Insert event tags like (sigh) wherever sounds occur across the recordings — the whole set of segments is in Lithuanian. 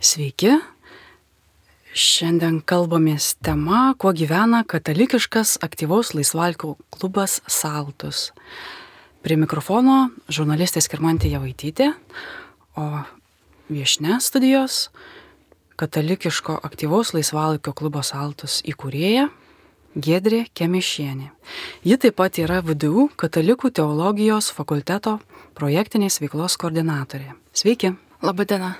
Sveiki. Šiandien kalbamės tema, kuo gyvena katalikiškas aktyvaus laisvalkio klubas Saltus. Prie mikrofono žurnalistė Skirmantė Javaitytė, o viešne studijos katalikiško aktyvaus laisvalkio klubo Saltus įkūrėja Gedrė Kemišienė. Ji taip pat yra VDU katalikų teologijos fakulteto projektinės veiklos koordinatorė. Sveiki. Labadiena.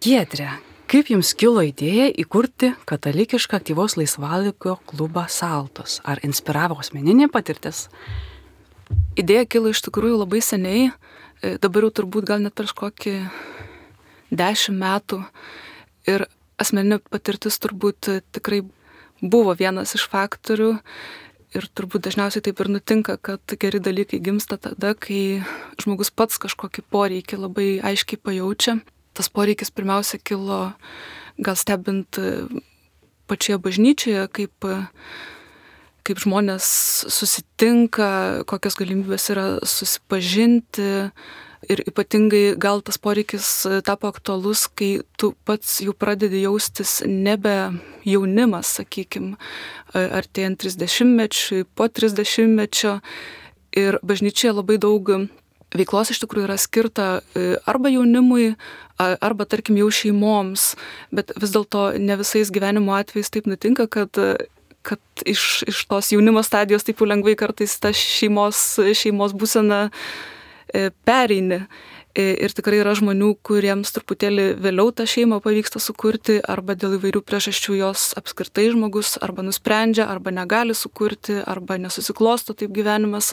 Giedrė, kaip jums kilo idėja įkurti katalikišką aktyvaus laisvalaikio klubą Saltos? Ar inspiravo asmeninė patirtis? Idėja kilo iš tikrųjų labai seniai, e, dabar jau turbūt gal net prieš kokį dešimt metų. Ir asmeninė patirtis turbūt tikrai buvo vienas iš faktorių. Ir turbūt dažniausiai taip ir nutinka, kad geri dalykai gimsta tada, kai žmogus pats kažkokį poreikį labai aiškiai pajaučia tas poreikis pirmiausia kilo gal stebint e, pačioje bažnyčioje, kaip, e, kaip žmonės susitinka, kokios galimybės yra susipažinti. Ir ypatingai gal tas poreikis e, tapo aktualus, kai tu pats jau pradedi jaustis nebe jaunimas, sakykime, artėjant 30 mečiui, po 30 mečio. Ir bažnyčioje labai daug veiklos iš tikrųjų yra skirta e, arba jaunimui, arba tarkim jau šeimoms, bet vis dėlto ne visais gyvenimo atvejais taip nutinka, kad kad iš, iš tos jaunimo stadijos taip lengvai kartais ta šeimos, šeimos būsena e, pereini. E, ir tikrai yra žmonių, kuriems truputėlį vėliau tą šeimą pavyksta sukurti, arba dėl įvairių priežasčių jos apskritai žmogus arba nusprendžia, arba negali sukurti, arba nesusiklosto taip gyvenimas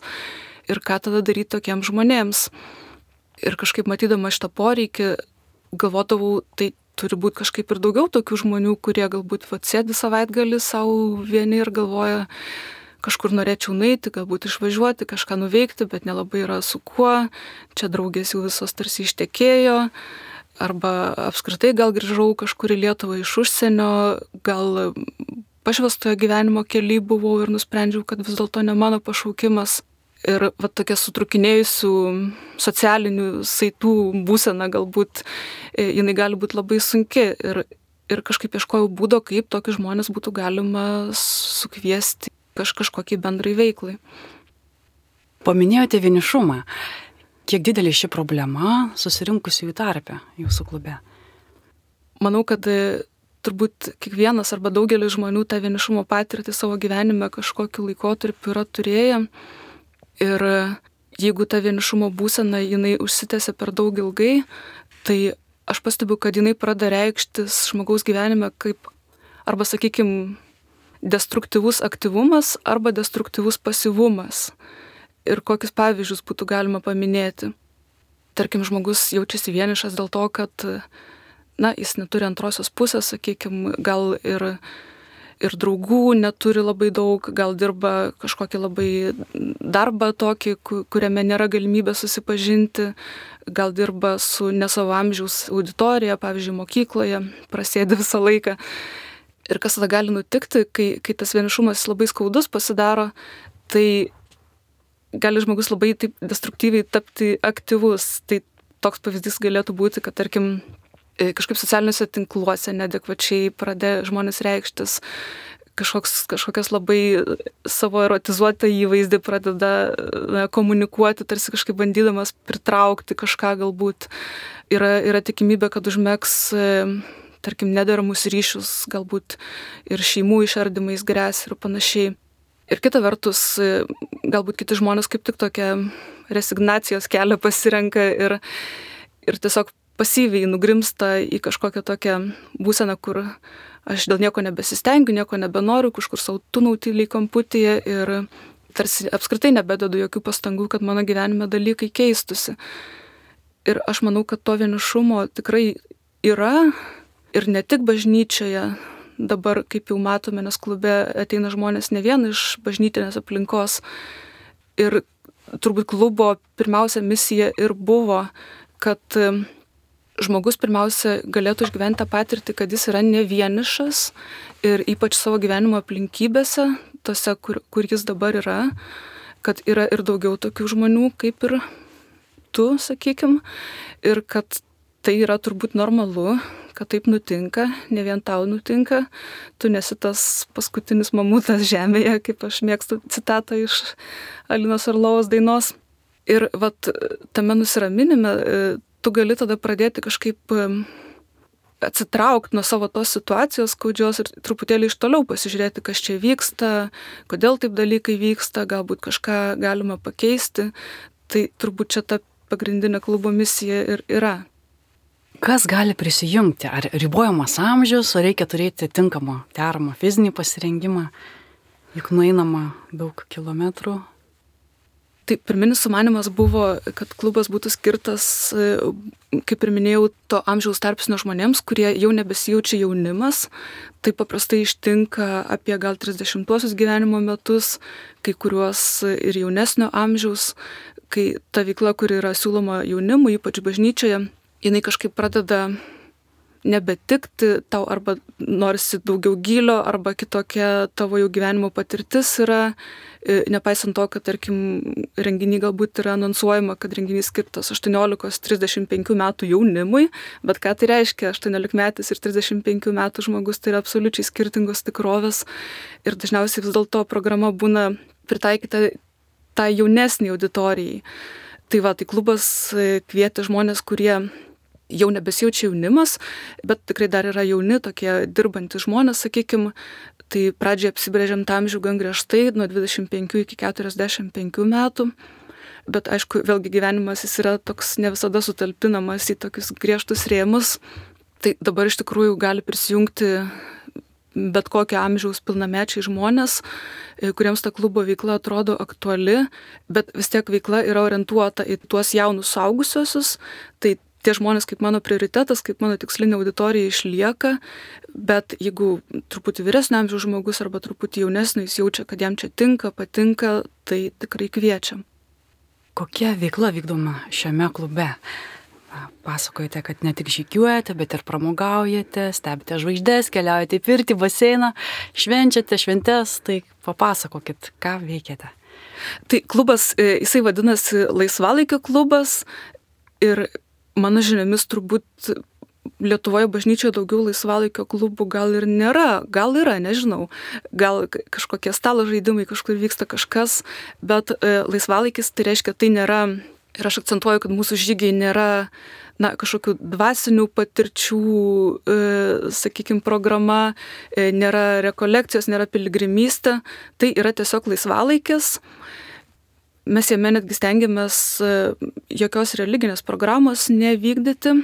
ir ką tada daryti tokiems žmonėms. Ir kažkaip matydama šitą poreikį, galvodavau, tai turi būti kažkaip ir daugiau tokių žmonių, kurie galbūt vat, sėdi savaitgalį savo vieni ir galvoja, kažkur norėčiau nueiti, galbūt išvažiuoti, kažką nuveikti, bet nelabai yra su kuo, čia draugės jau visos tarsi ištekėjo, arba apskritai gal grįžau kažkur į Lietuvą iš užsienio, gal pašvestojo gyvenimo keli buvau ir nusprendžiau, kad vis dėlto ne mano pašaukimas. Ir va tokia sutrukinėjusių socialinių saitų būsena galbūt, e, jinai gali būti labai sunki. Ir, ir kažkaip ieškojau būdo, kaip tokius žmonės būtų galima sukviesti kaž, kažkokiai bendrai veiklai. Paminėjote vienišumą. Kiek didelė ši problema susirinkusiųjų tarpe jūsų klube? Manau, kad e, turbūt kiekvienas arba daugelis žmonių tą vienišumo patirtį savo gyvenime kažkokiu laikotarpiu yra turėję. Ir jeigu ta vienišumo būsena jinai užsitęsia per daug ilgai, tai aš pastebiu, kad jinai pradeda reikštis žmogaus gyvenime kaip arba, sakykime, destruktyvus aktyvumas arba destruktyvus pasivumas. Ir kokius pavyzdžius būtų galima paminėti. Tarkim, žmogus jaučiasi vienišas dėl to, kad, na, jis neturi antrosios pusės, sakykime, gal ir ir draugų neturi labai daug, gal dirba kažkokį labai darbą tokį, kuriame nėra galimybė susipažinti, gal dirba su nesavo amžiaus auditorija, pavyzdžiui, mokykloje, prasėdi visą laiką. Ir kas tada gali nutikti, kai, kai tas vienišumas labai skaudus pasidaro, tai gali žmogus labai taip destruktyviai tapti aktyvus. Tai toks pavyzdys galėtų būti, kad tarkim kažkaip socialiniuose tinkluose nedekvačiai pradė žmonės reikštis, kažkoks, kažkokias labai savo erotizuotą įvaizdį pradeda na, komunikuoti, tarsi kažkaip bandydamas pritraukti kažką galbūt. Yra, yra tikimybė, kad užmėgs, e, tarkim, nederamus ryšius, galbūt ir šeimų išardymais grės ir panašiai. Ir kita vertus, e, galbūt kiti žmonės kaip tik tokią resignacijos kelią pasirenka ir, ir tiesiog pasyviai nugrimsta į kažkokią tokią būseną, kur aš dėl nieko nebesistengiu, nieko nebenoriu, kažkur savo tunautyliai kamputyje ir tarsi apskritai nebededu jokių pastangų, kad mano gyvenime dalykai keistusi. Ir aš manau, kad to vienišumo tikrai yra ir ne tik bažnyčioje. Dabar, kaip jau matome, nes klube ateina žmonės ne vien iš bažnytinės aplinkos. Ir turbūt klubo pirmiausia misija ir buvo, kad žmogus pirmiausia galėtų išgyventi tą patirtį, kad jis yra ne vienišas ir ypač savo gyvenimo aplinkybėse, tose, kur, kur jis dabar yra, kad yra ir daugiau tokių žmonių kaip ir tu, sakykim, ir kad tai yra turbūt normalu, kad taip nutinka, ne vien tau nutinka, tu nesi tas paskutinis mamutas žemėje, kaip aš mėgstu citatą iš Alinos Arlovos dainos. Ir vat tame nusiraminime tu gali tada pradėti kažkaip atsitraukti nuo savo tos situacijos skaudžios ir truputėlį iš toliau pasižiūrėti, kas čia vyksta, kodėl taip dalykai vyksta, galbūt kažką galima pakeisti. Tai turbūt čia ta pagrindinė klubo misija ir yra. Kas gali prisijungti? Ar ribojamas amžius, ar reikia turėti tinkamą, deramą fizinį pasirengimą, juk nueinama daug kilometrų? Tai pirminis sumanimas buvo, kad klubas būtų skirtas, kaip ir minėjau, to amžiaus tarpsnio žmonėms, kurie jau nebesijaučia jaunimas. Tai paprastai ištinka apie gal 30-uosius gyvenimo metus, kai kuriuos ir jaunesnio amžiaus, kai ta veikla, kuri yra siūloma jaunimui, ypač bažnyčioje, jinai kažkaip pradeda nebetikti, tau arba norisi daugiau gilio, arba kitokia tavo jau gyvenimo patirtis yra, e, nepaisant to, kad, tarkim, renginį galbūt yra anonsuojama, kad renginys skirtas 18-35 metų jaunimui, bet ką tai reiškia 18 metais ir 35 metų žmogus, tai yra absoliučiai skirtingos tikrovės ir dažniausiai vis dėlto programa būna pritaikyta tai jaunesniai auditorijai. Tai va, tai klubas e, kvietė žmonės, kurie jau nebesijaučia jaunimas, bet tikrai dar yra jauni, tokie dirbantys žmonės, sakykime. Tai pradžioje apsibrėžiam tą amžių gan griežtai, nuo 25 iki 45 metų. Bet aišku, vėlgi gyvenimas jis yra toks ne visada sutalpinamas į tokius griežtus rėmus. Tai dabar iš tikrųjų gali prisijungti bet kokio amžiaus pilnamečiai žmonės, e, kuriems ta klubo veikla atrodo aktuali, bet vis tiek veikla yra orientuota į tuos jaunus saugusiosius, tai tie žmonės kaip mano prioritetas, kaip mano tikslinė auditorija išlieka, bet jeigu truputį vyresnio amžiaus žmogus arba truputį jaunesnis jis jaučia, kad jam čia tinka, patinka, tai tikrai kviečiam. Kokia veikla vykdoma šiame klube? Pasakojate, kad ne tik žygiuojate, bet ir pramogaujate, stebite žvaigždės, keliaujate į pirtį, baseiną, švenčiate šventes, tai papasakokit, ką veikiate. Tai klubas, e, jisai vadinasi laisvalaikio klubas ir mano žiniomis turbūt Lietuvoje bažnyčioje daugiau laisvalaikio klubų gal ir nėra, gal yra, nežinau, gal kažkokie stalo žaidimai, kažkur vyksta kažkas, bet e, laisvalaikis tai reiškia, tai nėra Ir aš akcentuoju, kad mūsų žygiai nėra na, kažkokių dvasinių patirčių, e, sakykime, programa, e, nėra rekolekcijos, nėra piligrimystė, tai yra tiesiog laisvalaikis. Mes jame netgi stengiamės e, jokios religinės programos nevykdyti.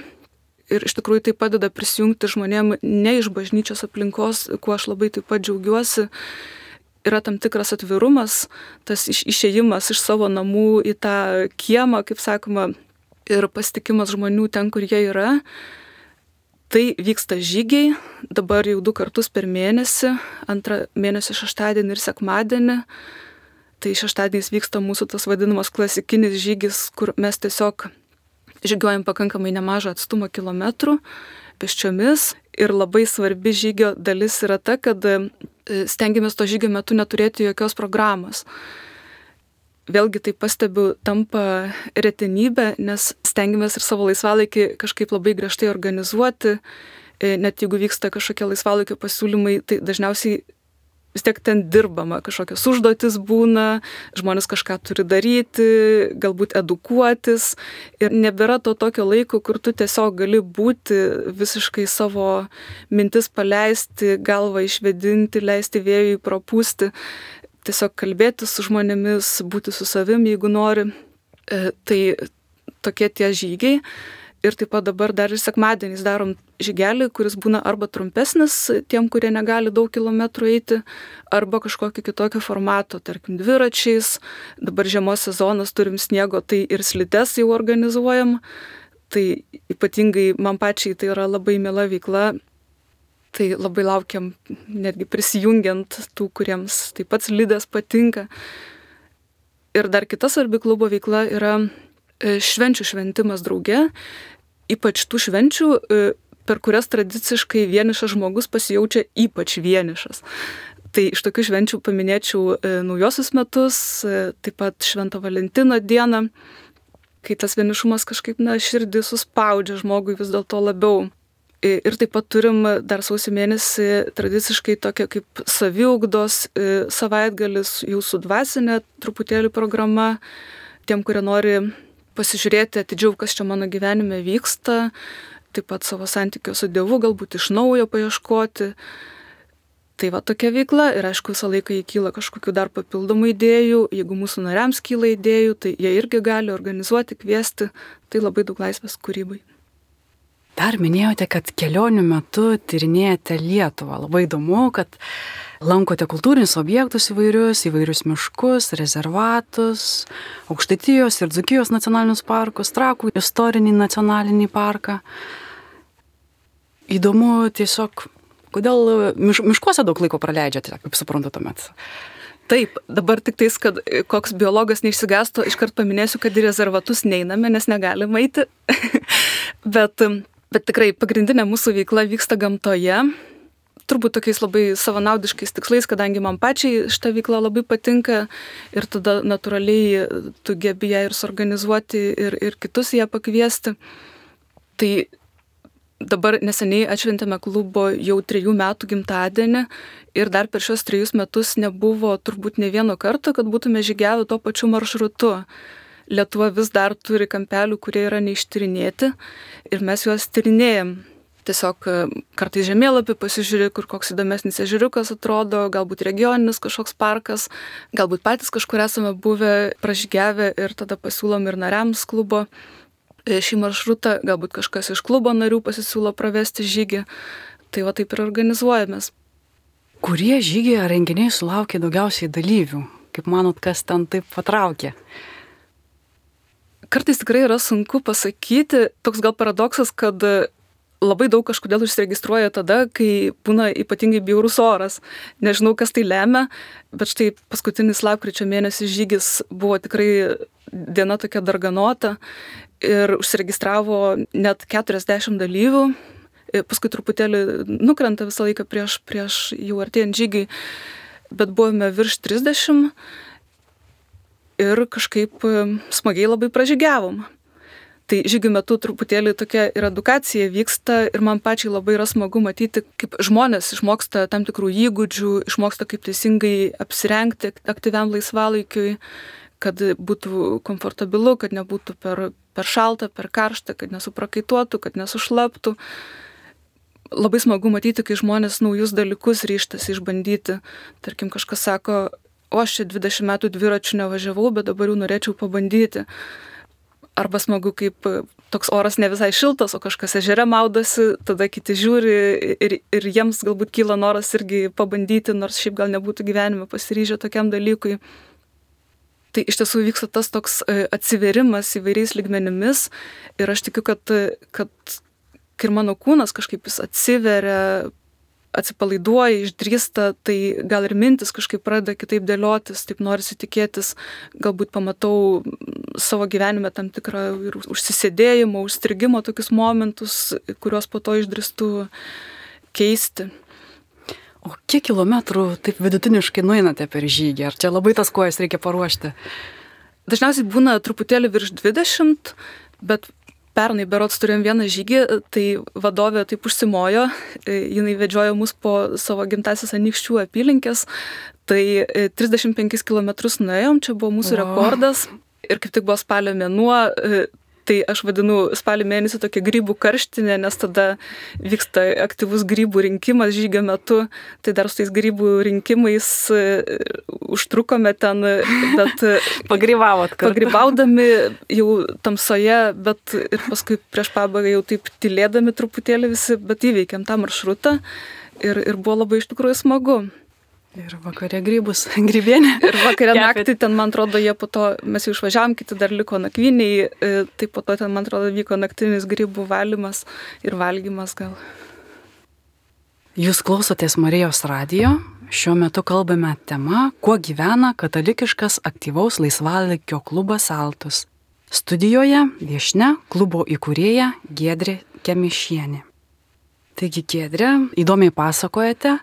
Ir iš tikrųjų tai padeda prisijungti žmonėm ne iš bažnyčios aplinkos, kuo aš labai taip pat džiaugiuosi yra tam tikras atvirumas, tas iš, išėjimas iš savo namų į tą kiemą, kaip sakoma, ir pasitikimas žmonių ten, kur jie yra. Tai vyksta žygiai, dabar jau du kartus per mėnesį, antrą mėnesį šeštadienį ir sekmadienį. Tai šeštadienis vyksta mūsų tas vadinamas klasikinis žygis, kur mes tiesiog žygiuojam pakankamai nemažą atstumą kilometrų peščiomis. Ir labai svarbi žygio dalis yra ta, kad E, stengiamės to žygio metu neturėti jokios programos. Vėlgi tai pastebiu, tampa retenybė, nes stengiamės ir savo laisvalaikį kažkaip labai griežtai organizuoti. E, net jeigu vyksta kažkokie laisvalaikio pasiūlymai, tai dažniausiai vis tiek ten dirbama, kažkokios užduotis būna, žmonės kažką turi daryti, galbūt edukuotis ir nebėra to tokio laiko, kur tu tiesiog gali būti visiškai savo mintis paleisti, galvą išvedinti, leisti vėjui propūsti, tiesiog kalbėti su žmonėmis, būti su savim, jeigu nori. E, tai tokie tie žygiai. Ir taip pat dabar dar ir sekmadieniais darom žygelį, kuris būna arba trumpesnis tiem, kurie negali daug kilometrų eiti, arba kažkokio kitokio formato, tarkim, dviračiais. Dabar žiemos sezonas turim sniego, tai ir slides jau organizuojam. Tai ypatingai man pačiai tai yra labai mėla veikla. Tai labai laukiam netgi prisijungiant tų, kuriems taip pat slidės patinka. Ir dar kita svarbi klubo veikla yra e, švenčių šventimas drauge ypač tų švenčių, e, per kurias tradiciškai vienišas žmogus pasijaučia ypač vienišas. Tai iš tokių švenčių paminėčiau e, naujosius metus, e, taip pat Švento Valentino dieną. kai tas vienišumas kažkaip, na, širdį suspaudžia žmogui vis dėlto labiau. Ir taip pat turim dar sausio mėnesį tradiciškai tokia kaip saviugdos savaitgalis, jūsų dvasinė truputėlį programa, tiem, kurie nori pasižiūrėti atidžiau, kas čia mano gyvenime vyksta, taip pat savo santykio su Dievu galbūt iš naujo paieškoti. Tai va tokia veikla ir aišku visą laiką įkyla kažkokių dar papildomų idėjų, jeigu mūsų nariams kyla idėjų, tai jie irgi gali organizuoti, kviesti, tai labai daug laisvės kūrybai. Dar minėjote, kad kelionių metu tyrinėjate Lietuvą. Labai įdomu, kad lankote kultūrinius objektus įvairius, įvairius miškus, rezervatus, Aukštaitijos ir Dzukijos nacionalinius parkus, Trakų istorinį nacionalinį parką. Įdomu tiesiog, kodėl miš, miškuose daug laiko praleidžiate, kaip suprantu tuomet. Taip, dabar tik tais, kad koks biologas neišsigastų, iškart paminėsiu, kad į rezervatus neiname, nes negalime eiti. (laughs) Bet Bet tikrai pagrindinė mūsų veikla vyksta gamtoje, turbūt tokiais labai savanaudiškais tikslais, kadangi man pačiai šitą veiklą labai patinka ir tada natūraliai tu gebi ją ir suorganizuoti ir, ir kitus ją pakviesti. Tai dabar neseniai atšventėme klubo jau trejų metų gimtadienį ir dar per šios trejus metus nebuvo turbūt ne vieno karto, kad būtume žygiavę tuo pačiu maršrutu. Lietuva vis dar turi kampelių, kurie yra neištyrinėti ir mes juos tyrinėjom. Tiesiog e, kartais žemėlapį pasižiūrė, kur koks įdomesnis ežeriukas atrodo, galbūt regioninis kažkoks parkas, galbūt patys kažkur esame buvę, pražygiavę ir tada pasiūlom ir nariams klubo e, šį maršrutą, galbūt kažkas iš klubo narių pasisiūlo pravesti žygį. Tai va taip ir organizuojamės. Kurie žygiai ar renginiai sulaukė daugiausiai dalyvių? Kaip manot, kas ten taip patraukė? kartais tikrai yra sunku pasakyti, toks gal paradoksas, kad labai daug kažkodėl užsiregistruoja tada, kai būna ypatingai bjaurus oras. Nežinau, kas tai lemia, bet štai paskutinis lapkričio mėnesis žygis buvo tikrai diena tokia darganota ir užsiregistravo net 40 dalyvių. Paskui truputėlį nukrenta visą laiką prieš, prieš jau artėjant žygį, bet buvome virš 30 ir kažkaip smagiai labai pražygiavom. Tai žygių metu truputėlį tokia ir edukacija vyksta ir man pačiai labai yra smagu matyti, kaip žmonės išmoksta tam tikrų įgūdžių, išmoksta kaip teisingai apsirengti aktyviam laisvalaikiui, kad būtų komfortabilu, kad nebūtų per, per šalta, per karšta, kad nesuprakaituotų, kad nesušlaptų. Labai smagu matyti, kai žmonės naujus dalykus ryštasi išbandyti. Tarkim, kažkas sako, o aš čia 20 metų dviračių nevažiavau, bet dabar jau norėčiau pabandyti. Arba smagu, kaip toks oras ne visai šiltas, o kažkas ežere maudosi, tada kiti žiūri ir, ir jiems galbūt kyla noras irgi pabandyti, nors šiaip gal nebūtų gyvenime pasiryžę tokiam dalykui. Tai iš tiesų vyksta tas toks e, atsiverimas įvairiais ligmenimis ir aš tikiu, kad, kad kai mano kūnas kažkaip jis atsiveria, atsipalaiduoja, išdrįsta, tai gal ir mintis kažkaip pradeda kitaip dėliotis, taip norisi tikėtis, galbūt pamatau savo gyvenime tam tikrą ir užsisėdėjimo, užstrigimo tokius momentus, kuriuos po to išdrįstu keisti. O kiek kilometrų taip vidutiniškai nueinate per žygį? Ar čia labai tas kojas reikia paruošti? Dažniausiai būna truputėlį virš 20, bet pernai berots turėjom vieną žygį, tai vadovė taip užsimojo, jinai vedžiojo mus po savo gimtasis anykščių apylinkės, tai 35 e, km nuėjom, čia buvo mūsų wow. rekordas ir kaip tik buvo spalio mėnuo, e, Tai aš vadinu spalio mėnesį tokia grybų karštinė, nes tada vyksta aktyvus grybų rinkimas žygio metu. Tai dar su tais grybų rinkimais e, užtrukome ten, bet... (laughs) Pagrybavot, kad. Pagrybaudami jau tamsoje, bet ir paskui prieš pabaigą jau taip tylėdami truputėlį visi, bet įveikėm tą maršrutą ir, ir buvo labai iš tikrųjų smagu. Ir vakarė grybus, (laughs) grybienė. Ir vakarė naktį ten, man atrodo, jie po to, mes jau išvažiavam, kiti dar liko nakviniai, e, tai po to ten, man atrodo, vyko naktinis grybų valymas ir valgymas gal. Jūs klausotės Marijos radijo. Šiuo metu kalbame tema, kuo gyvena katalikiškas aktyvaus laisvalaikio klubas Altus. Studijoje viešne klubo įkūrėja Gedrė Kemišienė. Taigi, Gedrė, įdomiai pasakojate,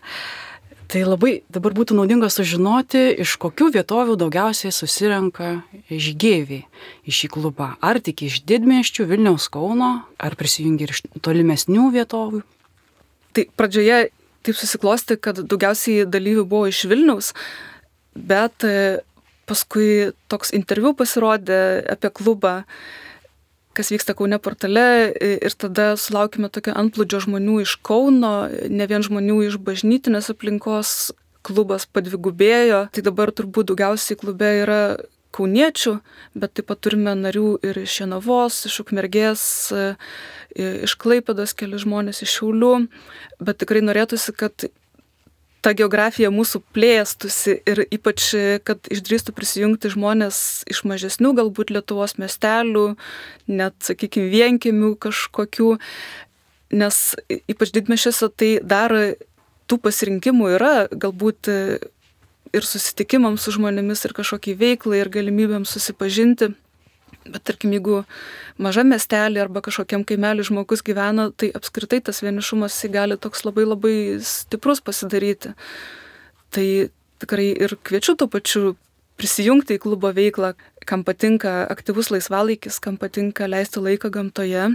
Tai labai dabar būtų naudinga sužinoti, iš kokių vietovių daugiausiai susirenka žygėviai į šį klubą. Ar tik iš didmeščių Vilniaus Kauno, ar prisijungia ir iš tolimesnių vietovių. Tai pradžioje taip susiklosti, kad daugiausiai dalyvių buvo iš Vilniaus, bet e, paskui toks interviu pasirodė apie klubą kas vyksta Kaune portale ir tada sulaukime tokio antplūdžio žmonių iš Kauno, ne vien žmonių iš bažnytinės aplinkos, klubas padvigubėjo, tai dabar turbūt daugiausiai klube yra kauniečių, bet taip pat turime narių ir iš Šenavos, iš Ukmergės, iš Klaipados keli žmonės iš Šiaulių, bet tikrai norėtųsi, kad ta geografija mūsų plėstusi ir ypač, kad išdrįstų prisijungti žmonės iš mažesnių galbūt Lietuvos miestelių, net, sakykime, vienkimių kažkokių, nes ypač didmešiuose tai dar tų pasirinkimų yra, galbūt ir susitikimams su žmonėmis, ir kažkokiai veiklai, ir galimybėms susipažinti. Bet tarkim, jeigu maža miestelė arba kažkokiam kaimeliui žmogus gyvena, tai apskritai tas vienišumas gali toks labai labai stiprus pasidaryti. Tai tikrai ir kviečiu to pačiu prisijungti į klubo veiklą, kam patinka aktyvus laisvalaikis, kam patinka leisti laiką gamtoje.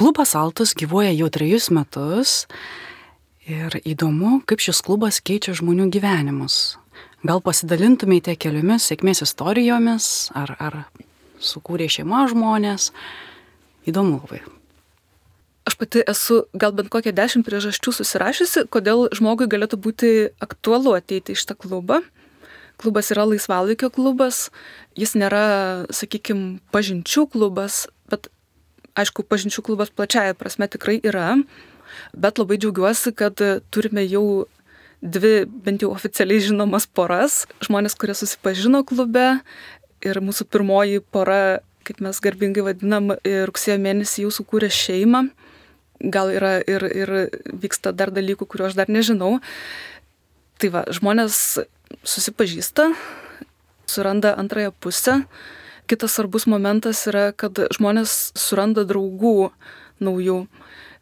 Klubas Altus gyvuoja jau trejus metus ir įdomu, kaip šis klubas keičia žmonių gyvenimus. Gal pasidalintumėte keliomis sėkmės istorijomis, ar, ar sukūrė šeima žmonės. Įdomu labai. Aš pati esu gal bent kokią dešimt priežasčių susirašysi, kodėl žmogui galėtų būti aktualu ateiti į šitą klubą. Klubas yra laisvalaikio klubas, jis nėra, sakykime, pažinčių klubas, bet aišku, pažinčių klubas plačiaja prasme tikrai yra, bet labai džiaugiuosi, kad turime jau dvi bent jau oficialiai žinomas poras, žmonės, kurie susipažino klube ir mūsų pirmoji pora, kaip mes garbingai vadinam, rugsėjo mėnesį jau sukūrė šeimą. Gal yra ir, ir vyksta dar dalykų, kuriuo aš dar nežinau. Tai va, žmonės susipažįsta, suranda antrąją pusę. Kitas svarbus momentas yra, kad žmonės suranda draugų naujų.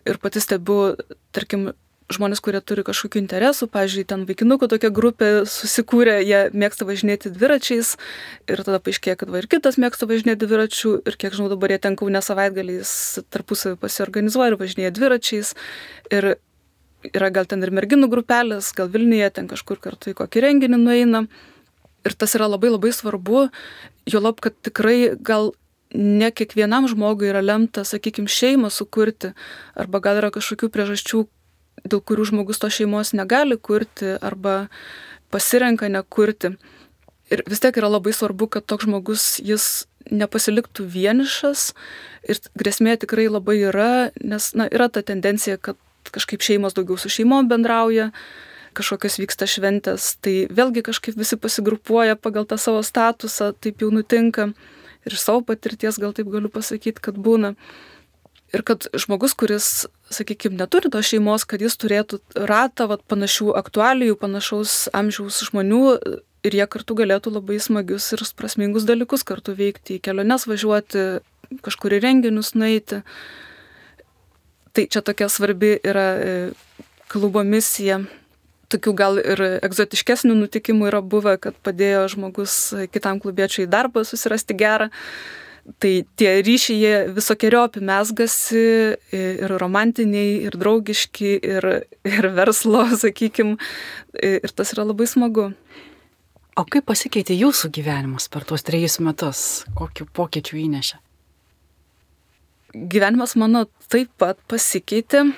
Ir pati stebiu, tarkim, žmonės, kurie turi kažkokių interesų, pavyzdžiui, ten vaikinukų tokia grupė susikūrė, jie mėgsta važinėti dviračiais ir tada paaiškėjo, kad va ir kitas mėgsta važinėti dviračių ir kiek žinau dabar jie ten kaunė savaitgaliais tarpusavį pasiorganizuoja ir važinėja dviračiais ir yra gal ten ir merginų grupelės, gal Vilniuje ten kažkur kartu į kokį renginį nueina. Ir tas yra labai labai svarbu, jo lab, kad tikrai gal ne kiekvienam žmogui yra lemta, sakykime, šeimą sukurti, arba gal yra kažkokių priežasčių, dėl kurių žmogus to šeimos negali kurti arba pasirenka nekurti. Ir vis tiek yra labai svarbu, kad toks žmogus jis nepasiliktų vienišas ir grėsmė tikrai labai yra, nes na, yra ta tendencija, kad kažkaip šeimos daugiau su šeimom bendrauja, kažkokios vyksta šventės, tai vėlgi kažkaip visi pasigrupuoja pagal tą savo statusą, taip jau nutinka. Ir iš savo patirties gal taip galiu pasakyti, kad būna. Ir kad žmogus, kuris, sakykime, neturi tos šeimos, kad jis turėtų ratą vat, panašių aktualijų, panašaus amžiaus žmonių ir jie kartu galėtų labai smagius ir prasmingus dalykus kartu veikti, į keliones važiuoti, kažkur į renginius nueiti. Tai čia tokia svarbi yra e, klubo misija. Tokių gal ir egzotiškesnių nutikimų yra buvę, kad padėjo žmogus kitam klubiečiui darbą susirasti gerą Tai tie ryšiai jie visokiojopi mesgasi ir romantiniai, ir draugiški, ir, ir verslo, (laughs) sakykim, ir tas yra labai smagu. O kaip pasikeitė jūsų gyvenimas per tuos trejus metus? Kokiu pokyčiu įnešė? Gyvenimas mano taip pat pasikeitė.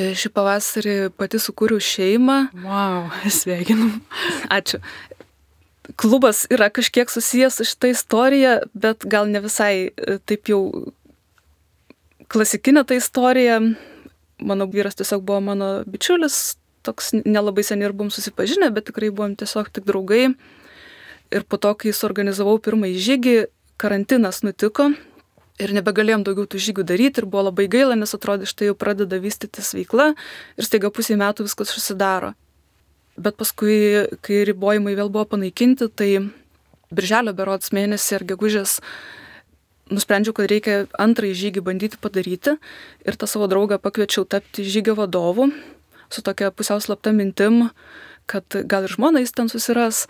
Šį pavasarį pati sukūriau šeimą. Wow, (laughs) sveikinam. Ačiū klubas yra kažkiek susijęs su šitą istoriją, bet gal ne visai e, taip jau klasikinė ta istorija. Mano vyras tiesiog buvo mano bičiulis, toks nelabai seniai ir buvom susipažinę, bet tikrai buvom tiesiog tik draugai. Ir po to, kai suorganizavau pirmąjį žygį, karantinas nutiko ir nebegalėjom daugiau tų žygių daryti ir buvo labai gaila, nes atrodė, štai jau pradeda vystytis veikla ir staiga pusė metų viskas susidaro. Bet paskui, kai ribojimai vėl buvo panaikinti, tai birželio berots mėnesį ar gegužės nusprendžiau, kad reikia antrąjį žygį bandyti padaryti ir tą savo draugą pakviečiau tapti žygio vadovu. su tokia pusiau slapta mintim, kad gal ir žmona jis ten susiras,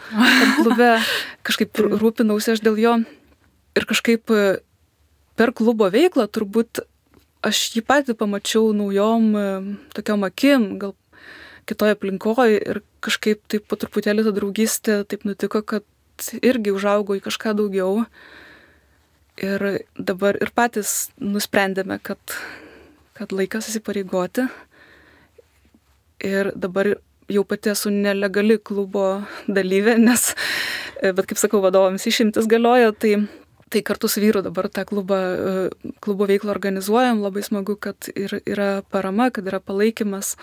klube, (laughs) kažkaip rūpinausi aš dėl jo. Ir kažkaip per klubo veiklą turbūt aš jį patį pamačiau naujom tokiom akim, gal kitoje aplinkoje ir kažkaip taip po truputėlį ta draugystė taip nutiko, kad irgi užaugo į kažką daugiau. Ir dabar ir patys nusprendėme, kad, kad laikas įsipareigoti. Ir dabar jau pati esu nelegali klubo dalyvė, nes, bet kaip sakau, vadovams išimtis galioja, tai, tai kartu su vyru dabar tą klubą, klubo veiklą organizuojam, labai smagu, kad ir, yra parama, kad yra palaikymas.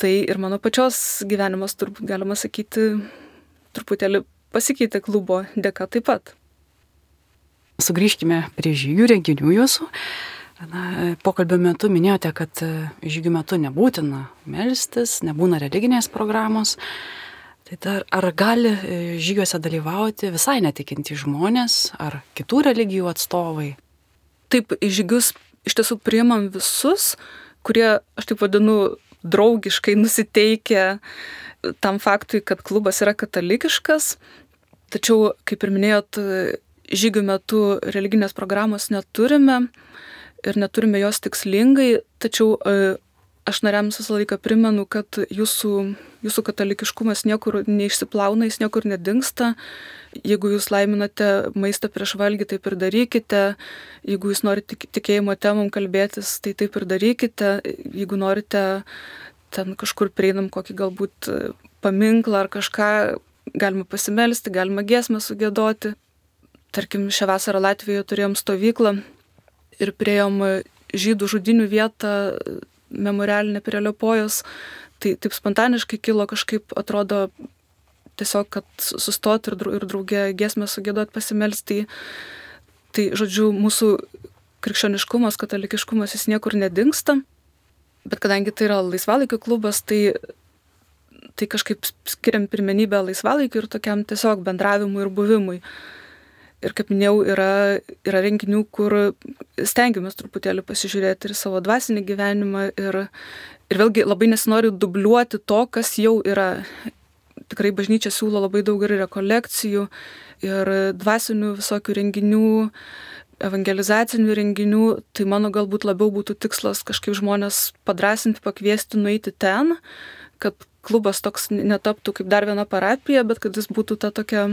Tai ir mano pačios gyvenimas, turbūt galima sakyti, truputėlį pasikeitė klubo dėka taip pat. Sugrįžkime prie žygių renginių jūsų. Na, pokalbio metu minėjote, kad e, žygių metu nebūtina melstis, nebūna religinės programos. Tai dar, ar gali e, žygiuose dalyvauti visai netikinti žmonės ar kitų religijų atstovai? Taip, žygius iš tiesų priimam visus, kurie, aš taip vadinu, draugiškai nusiteikę tam faktui, kad klubas yra katalikiškas. Tačiau, kaip ir minėjot, žygių metu religinės programos neturime ir neturime jos tikslingai, tačiau e, aš nariams visą laiką primenu, kad jūsų, jūsų katalikiškumas niekur neišsiplauna, jis niekur nedingsta. Jeigu jūs laiminate maistą prieš valgį, taip ir darykite. Jeigu jūs norite tikėjimo temom kalbėtis, tai taip ir darykite. Jeigu norite ten kažkur prieinam kokį galbūt paminklą ar kažką, galima pasimelsti, galima giesmę sugėdoti. Tarkim, šią vasarą Latvijoje turėjom stovyklą ir prieėm žydų žudinių vietą memorialinę prie Liopojos, tai taip spontaniškai kilo kažkaip, atrodo, tiesiog, kad sustoti ir, ir draugė giesmę sugėdot pasimelsti. Tai, žodžiu, mūsų krikščioniškumas, katalikiškumas jis niekur nedingsta, bet kadangi tai yra laisvalaikio klubas, tai, tai kažkaip skiriam pirmenybę laisvalaikiu ir tokiam tiesiog bendravimui ir buvimui. Ir kaip minėjau, yra, yra renginių, kur stengiamės truputėlį pasižiūrėti ir savo dvasinį gyvenimą. Ir, ir vėlgi labai nesinori dubliuoti to, kas jau yra. Tikrai bažnyčia siūlo labai daug ir rekolekcijų, ir dvasinių visokių renginių, evangelizacinių renginių. Tai mano galbūt labiau būtų tikslas kažkaip žmonės padrasinti, pakviesti, nueiti ten, kad klubas toks netaptų kaip dar viena parapija, bet kad jis būtų ta tokia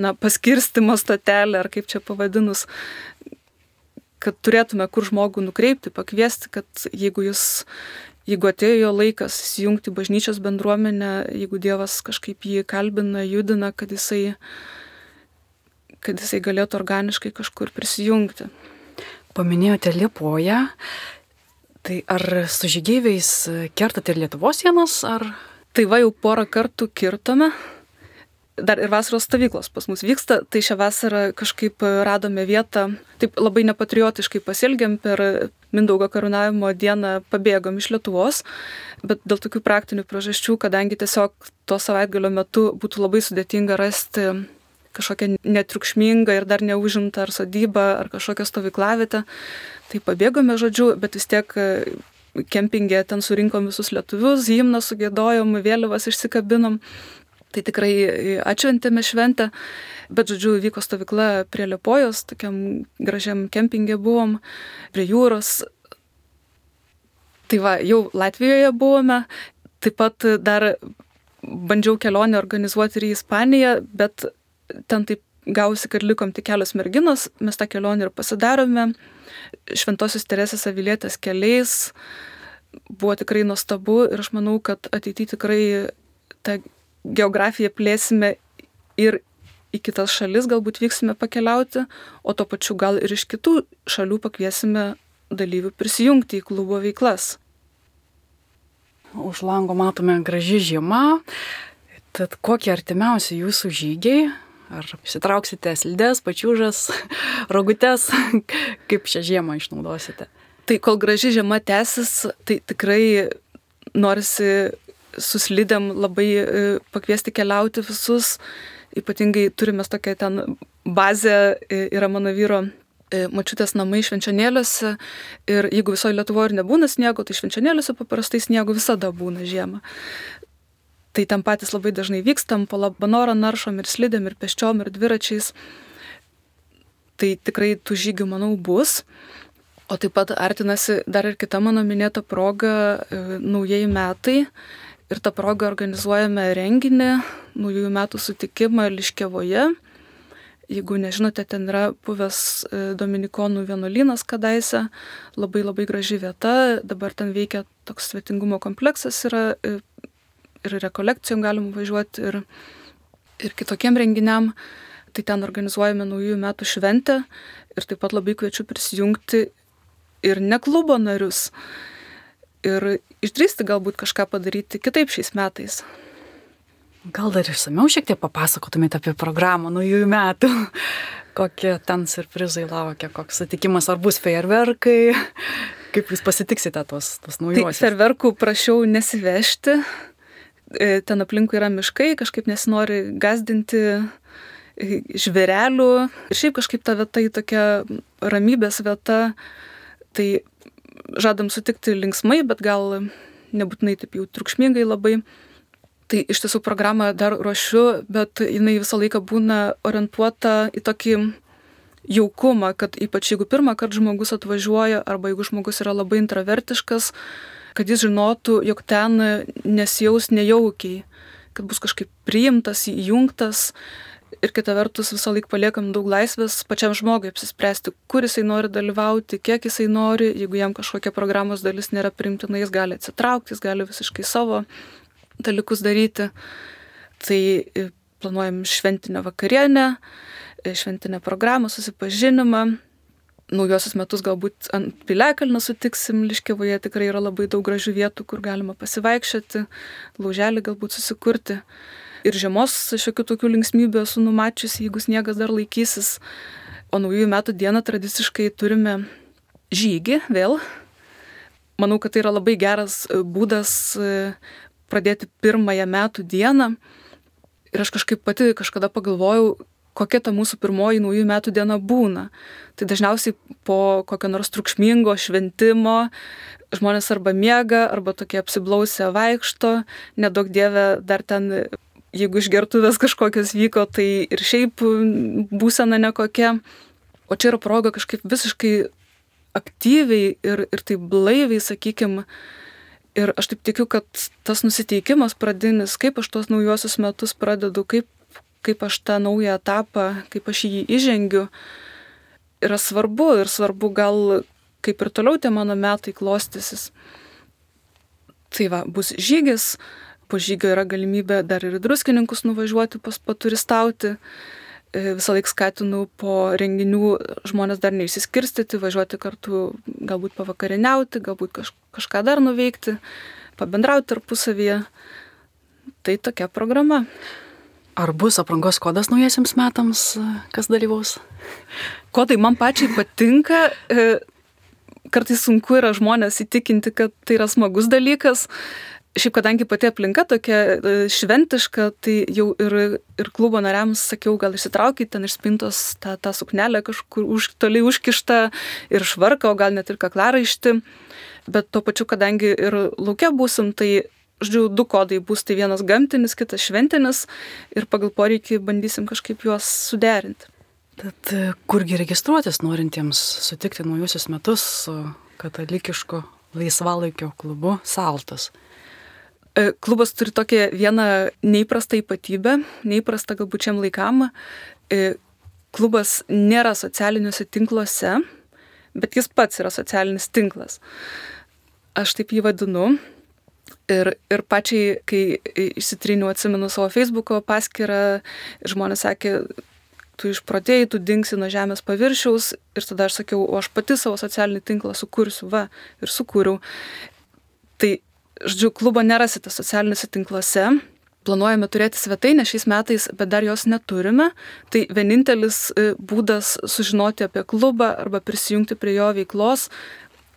na, paskirstimo stotelė, ar kaip čia pavadinus, kad turėtume kur žmogų nukreipti, pakviesti, kad jeigu jis, jeigu atėjo jo laikas įsijungti bažnyčios bendruomenę, jeigu Dievas kažkaip jį kalbina, judina, kad jisai, kad jisai galėtų organiškai kažkur prisijungti. Paminėjote Liepoje, tai ar su žygeiviais kertate ir Lietuvos sienas, ar... Tai va jau porą kartų kirtome, dar ir vasaros stovyklos pas mus vyksta, tai šią vasarą kažkaip radome vietą, taip labai nepatriotiškai pasilgiam per Mindaugo karūnavimo dieną pabėgom iš Lietuvos, bet dėl tokių praktinių priežasčių, kadangi tiesiog to savaitgalio metu būtų labai sudėtinga rasti kažkokią netriukšmingą ir dar neužimtą ar sodybą ar kažkokią stovyklavietę, tai pabėgome žodžiu, bet vis tiek kempingė ten surinkom visus lietuvius, himną sugėdojom, vėliavas išsikabinom Tai tikrai atšventėme šventę, bet žodžiu, vyko stovykla prie Liepojos, tokiam gražiam kempingė buvom, prie jūros. Tai va, jau Latvijoje buvome, taip pat dar bandžiau kelionę organizuoti ir į Ispaniją, bet ten taip gausi, kad likom tik kelios merginos, mes tą kelionę ir pasidarome. Šventosios Teresės Avilietės keliais buvo tikrai nuostabu ir aš manau, kad ateityje tikrai ta geografiją plėsime ir į kitas šalis galbūt vyksime pakeliauti, o to pačiu gal ir iš kitų šalių pakviesime dalyvių prisijungti į klubo veiklas. Už lango matome graži žiema. Tad kokie artimiausi jūsų žygiai? Ar įsitrauksite slidės, pačiūžas, (laughs) rogutes? (laughs) Kaip šią žiemą išnaudosite? Tai kol graži žiema tęsis, tai tikrai norisi suslidėm labai e, pakviesti keliauti visus. Ypatingai turime tokią ten bazę, e, yra mano vyro e, mačiutės namai švenčionėliuose ir jeigu visoje Lietuvoje ir nebūna sniego, tai švenčionėliuose paprastai sniego visada būna žiemą. Tai ten patys labai dažnai vykstam, po labanorą naršom ir slidėm, ir peščiom, ir dviračiais. Tai tikrai tų žygių, manau, bus. O taip pat artinasi dar ir kita mano minėta proga naujieji metai. Ir tą progą organizuojame renginį, naujųjų metų sutikimą Liškevoje. Jeigu nežinote, ten yra buvęs e, Dominikonų vienuolynas kadaise, labai labai graži vieta, dabar ten veikia toks svetingumo kompleksas, yra e, ir rekolekcijom galim važiuoti, ir, ir kitokiem renginiam. Tai ten organizuojame naujųjų metų šventę ir taip pat labai kviečiu prisijungti ir ne klubo narius. Ir išdrįsti galbūt kažką padaryti kitaip šiais metais. Gal dar išsameu šiek tiek papasakotumėte apie programą naujųjų metų? (laughs) Kokie ten surprizai laukia, koks sutikimas, ar bus fejerverkai, (laughs) kaip jūs pasitiksite tos, tos naujosios? Tai fejerverkų prašiau nesivežti, E, ten aplinkui yra miškai, kažkaip nesinori gazdinti e, žvėrelių. Ir šiaip kažkaip ta vieta į tokia ramybės vieta, tai žadam sutikti linksmai, bet gal nebūtinai taip jau triukšmingai labai. Tai iš tiesų programą dar ruošiu, bet jinai visą laiką būna orientuota į tokį jaukumą, kad ypač jeigu pirmą kartą žmogus atvažiuoja arba jeigu žmogus yra labai intravertiškas, kad jis žinotų, jog ten nesijaus nejaukiai, kad bus kažkaip priimtas, įjungtas ir kita vertus visą laiką paliekam daug laisvės pačiam žmogui apsispręsti, kur jisai nori dalyvauti, kiek jisai nori, jeigu jam kažkokia programos dalis nėra primtina, jis gali atsitraukti, jis gali visiškai savo dalykus daryti. Tai e, planuojam šventinę vakarienę, e, šventinę programą, susipažinimą, naujosius metus galbūt ant Piliakalnio sutiksim, Liškiavoje tikrai yra labai daug gražių vietų, kur galima pasivaikščioti, lauželį galbūt susikurti. Ir žiemos šiokių tokių linksmybių esu numačiusi, jeigu sniegas dar laikysis. O naujųjų metų dieną tradiciškai turime žygį vėl. Manau, kad tai yra labai geras e, būdas e, pradėti pirmąją metų dieną. Ir aš kažkaip pati kažkada pagalvojau, kokia ta mūsų pirmoji naujų metų diena būna. Tai dažniausiai po kokio nors triukšmingo šventimo žmonės arba miega, arba tokie apsiblausę vaikšto, nedaug dievė dar ten, jeigu išgertuvės kažkokios vyko, tai ir šiaip būsena nekokia. O čia yra proga kažkaip visiškai aktyviai ir, ir taip blaiviai, sakykime, Ir aš taip tikiu, kad tas nusiteikimas pradinis, kaip aš tuos naujosius metus pradedu, kaip kaip aš tą naują etapą, kaip aš jį įžengiu, yra svarbu ir svarbu gal kaip ir toliau tie mano metai klostysis. Tai va, bus žygis, po žygio yra galimybė dar ir druskininkus nuvažiuoti pas paturistauti. E, visą laiką skatinu po renginių žmonės dar neišsiskirstyti, važiuoti kartu, galbūt pavakarieniauti, galbūt kaž, kažką dar nuveikti, pabendrauti tarpusavyje. Tai tokia programa. Ar bus aprangos kodas naujiesiams metams, kas dalyvaus? Kodai man pačiai patinka, e, kartais sunku yra žmonės įtikinti, kad tai yra smagus dalykas. Šiaip kadangi pati aplinka tokia e, šventiška, tai jau ir, ir klubo nariams sakiau, gal išsitraukit ten iš spintos tą, tą suknelę kažkur už, toliai užkištą ir švarką, o gal net ir kaklaraištį. Bet tuo pačiu, kadangi ir laukia būsim, tai žodžiu, du kodai bus, tai vienas gamtinis, kitas šventinis ir pagal poreikį bandysim kažkaip juos suderinti. Tad e, kurgi registruotis norintiems sutikti naujusius metus su katalikišku laisvalaikio klubu Saltas? E, klubas turi tokią vieną neįprastą ypatybę, neįprastą galbūt šiam laikam. E, klubas nėra socialiniuose tinkluose, bet jis pats yra socialinis tinklas. Aš taip jį vadinu, Ir, ir pačiai, kai išsitriniu, atsimenu savo Facebook'o paskyrą, žmonės sakė, tu išprotėjai, tu dingsi nuo žemės paviršiaus ir tada aš sakiau, o aš pati savo socialinį tinklą sukursiu, va, ir sukūriau. Tai, žodžiu, klubo nerasite socialiniuose tinkluose, planuojame turėti svetainę šiais metais, bet dar jos neturime. Tai vienintelis e, būdas sužinoti apie klubą arba prisijungti prie jo veiklos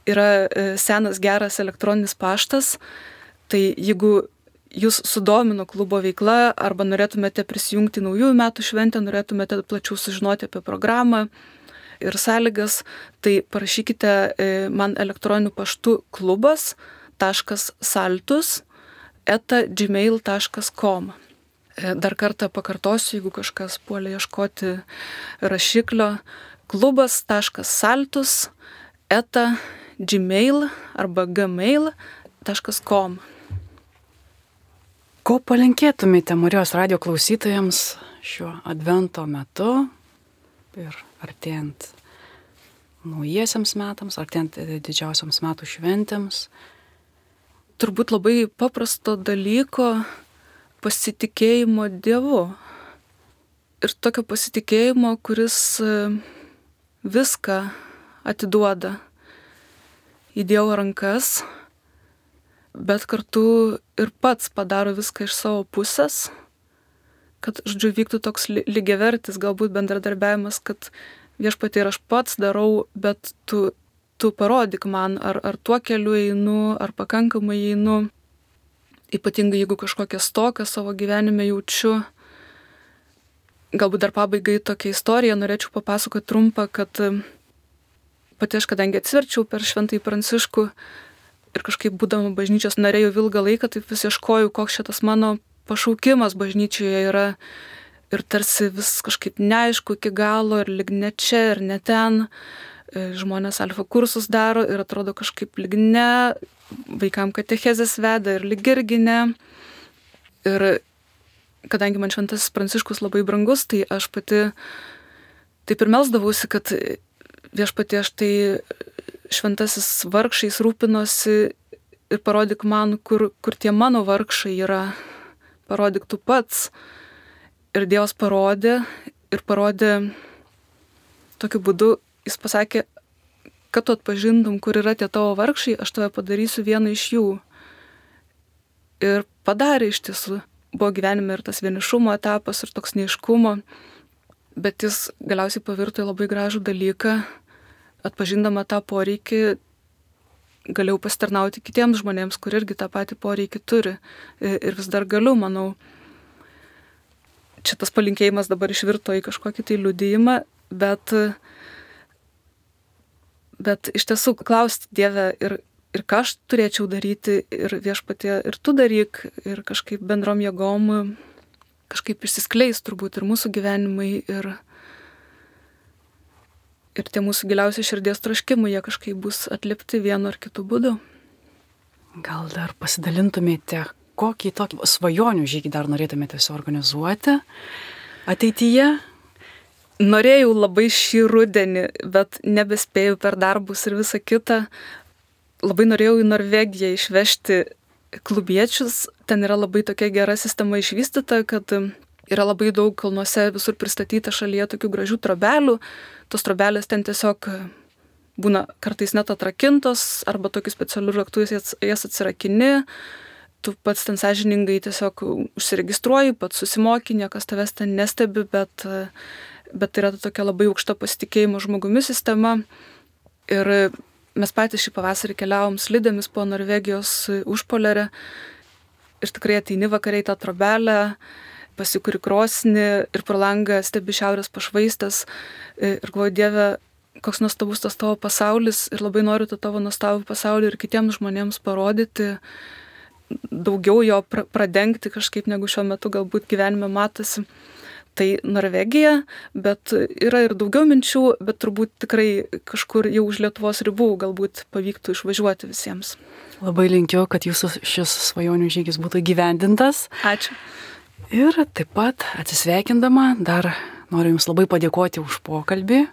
yra e, senas geras elektroninis paštas Tai jeigu jūs sudomino klubo veikla arba norėtumėte prisijungti naujųjų metų šventę, norėtumėte plačiau sužinoti apie programą, ir sąlygas, tai parašykite e, man elektroniniu paštu klubas.saltus eta gmail.com. E, dar kartą pakartosiu, jeigu kažkas puolė ieškoti rašiklio, klubas.saltus eta gmail arba gmail.com. Ko palinkėtumėte Marijos radio klausytojams šiuo advento metu ir artėjant naujiesiams metams, artėjant didžiausiams metų šventėms? Turbūt labai paprasto dalyko pasitikėjimo Dievu. Ir tokio pasitikėjimo, kuris e, viską atiduoda į Dievo rankas bet kartu ir pats padaro viską iš savo pusės, kad, žodžiu, vyktų toks lygiavertis galbūt bendradarbiavimas, kad viešpatė ir aš pats darau, bet tu, tu parodyk man, ar, ar tuo keliu einu, ar pakankamai einu, ypatingai jeigu kažkokią stoką savo gyvenime jaučiu. Galbūt dar pabaigai tokią istoriją norėčiau papasakoti trumpą, kad pati aš kadangi atsiverčiau per šventąjį pranciškų, ir kažkaip būdama bažnyčios narė jau ilgą laiką, taip vis ieškoju, koks šitas mano pašaukimas bažnyčioje yra. Ir tarsi vis kažkaip neaišku iki galo, ir lig ne čia, ir ne ten. E, žmonės alfa kursus daro ir atrodo kažkaip lig ne, vaikam katechezės veda ir lig irgi ne. Ir kadangi man šventasis pranciškus labai brangus, tai aš pati taip ir melsdavausi, kad viešpatie aš tai šventasis vargšais rūpinosi ir parodyk man, kur, kur tie mano vargšai yra, parodyk tu pats. Ir Dievas parodė ir parodė tokiu būdu, jis pasakė, kad tu atpažintum, kur yra tie tavo vargšai, aš tave padarysiu vieną iš jų. Ir padarė iš tiesų. Buvo gyvenime ir tas vienišumo etapas, ir toks neiškumo, bet jis galiausiai pavirto į labai gražų dalyką, atpažindama tą poreikį galėjau pasitarnauti kitiems žmonėms, kur irgi tą patį poreikį turi. Ir vis dar galiu, manau. Čia tas palinkėjimas dabar išvirto į kažkokį tai liudijimą, bet, bet iš tiesų klausti Dievę ir, ir ką aš turėčiau daryti, ir viešpatie, ir tu daryk, ir kažkaip bendrom jėgom kažkaip išsiskleis turbūt ir mūsų gyvenimai, ir, ir tie mūsų giliausi širdies troškimai, jie kažkaip bus atlipti vienu ar kitu būdu. Gal dar pasidalintumėte, kokį tokį svajonių žygį dar norėtumėte suorganizuoti ateityje? Norėjau labai šį rudenį, bet nebespėjau per darbus ir visą kitą. Labai norėjau į Norvegiją išvežti klubiečius. Ten yra labai tokia gera sistema išvystyta, kad yra labai daug kalnuose visur pristatyta šalyje tokių gražių trobelių, tos trobelės ten tiesiog e, būna kartais net atrakintos arba tokiu specialiu raktu jas, jas atsirakini, tu pats ten sąžiningai tiesiog užsiregistruoji, pats susimoki, niekas tavęs ten nestebi, bet, e, bet tai yra tokia labai aukšta pasitikėjimo žmogumi sistema. Ir mes patys šį pavasarį keliavom slidėmis po Norvegijos užpolerę ir tikrai ateini vakariai tą trobelę, pasikuri krosnį ir pro langą stebi šiaurės pašvaistas ir galvoju, Dieve, koks nuostabus tas tavo pasaulis ir labai noriu tą tavo nuostabų pasaulį ir kitiems žmonėms parodyti, daugiau jo pradengti kažkaip negu šiuo metu galbūt gyvenime matosi. Tai Norvegija, bet yra ir daugiau minčių, bet turbūt tikrai kažkur jau už Lietuvos ribų galbūt pavyktų išvažiuoti visiems. Labai linkiu, kad jūsų šis svajonių žygis būtų gyvendintas. Ačiū. Ir taip pat atsisveikindama dar noriu Jums labai padėkoti už pokalbį.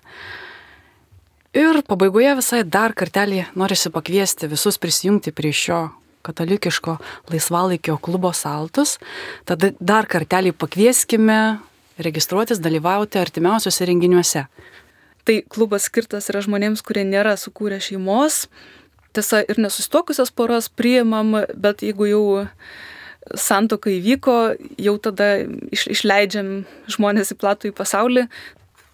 Ir pabaigoje visai dar kartelį norisi pakviesti visus prisijungti prie šio katalikiško laisvalaikio klubo saltus. Tada dar kartelį pakvieskime registruotis, dalyvauti artimiausiuose renginiuose. Tai klubas skirtas yra žmonėms, kurie nėra sukūrę šeimos. Tiesa, ir nesustokusios poros priimam, bet jeigu jau santoka įvyko, jau tada iš, išleidžiam žmonės į platų į pasaulį.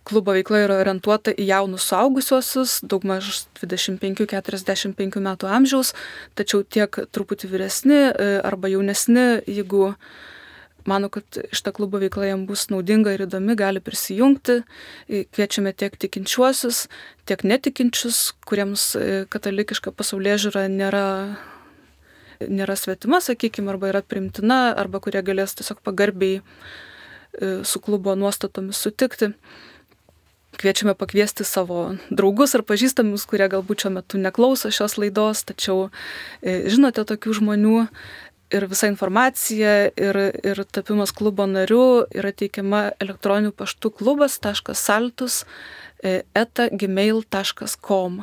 Klubo veikla yra orientuota į jaunus suaugusiuosius, daugmaž 25-45 metų amžiaus, tačiau tiek truputį vyresni e, arba jaunesni, jeigu mano, kad šita klubo veikla jam bus naudinga ir įdomi, gali prisijungti. Kviečiame tiek tikinčiuosius, tiek netikinčius, kuriems katalikiška pasaulyje žiūra nėra, nėra svetima, sakykime, arba yra primtina, arba kurie galės tiesiog pagarbiai su klubo nuostatomis sutikti. Kviečiame pakviesti savo draugus ar pažįstamus, kurie galbūt šiuo metu neklauso šios laidos, tačiau žinote tokių žmonių, ir visa informacija, ir, ir tapimas klubo nariu yra teikiama elektroniniu paštu klubas.saltus e, eta.gmail.com.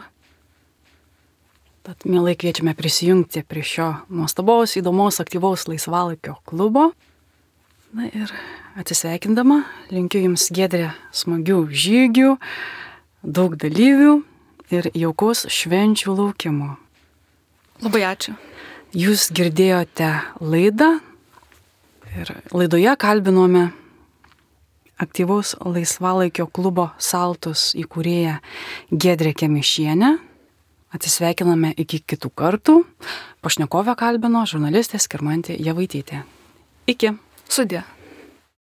Tad mielai kviečiame prisijungti prie šio nuostabaus, įdomaus, aktyvaus laisvalaikio klubo. Na ir atsisveikindama, linkiu Jums gedrę smagių žygių, daug dalyvių ir jaukus švenčių laukimo. Labai ačiū. Jūs girdėjote laidą ir laidoje kalbinome aktyvaus laisvalaikio klubo Saltus įkūrėją Gedrė Kemišienę. Atsisveikiname iki kitų kartų. Pašnekovę kalbino žurnalistė Skirmantė Javaitytė. Iki. Sudė.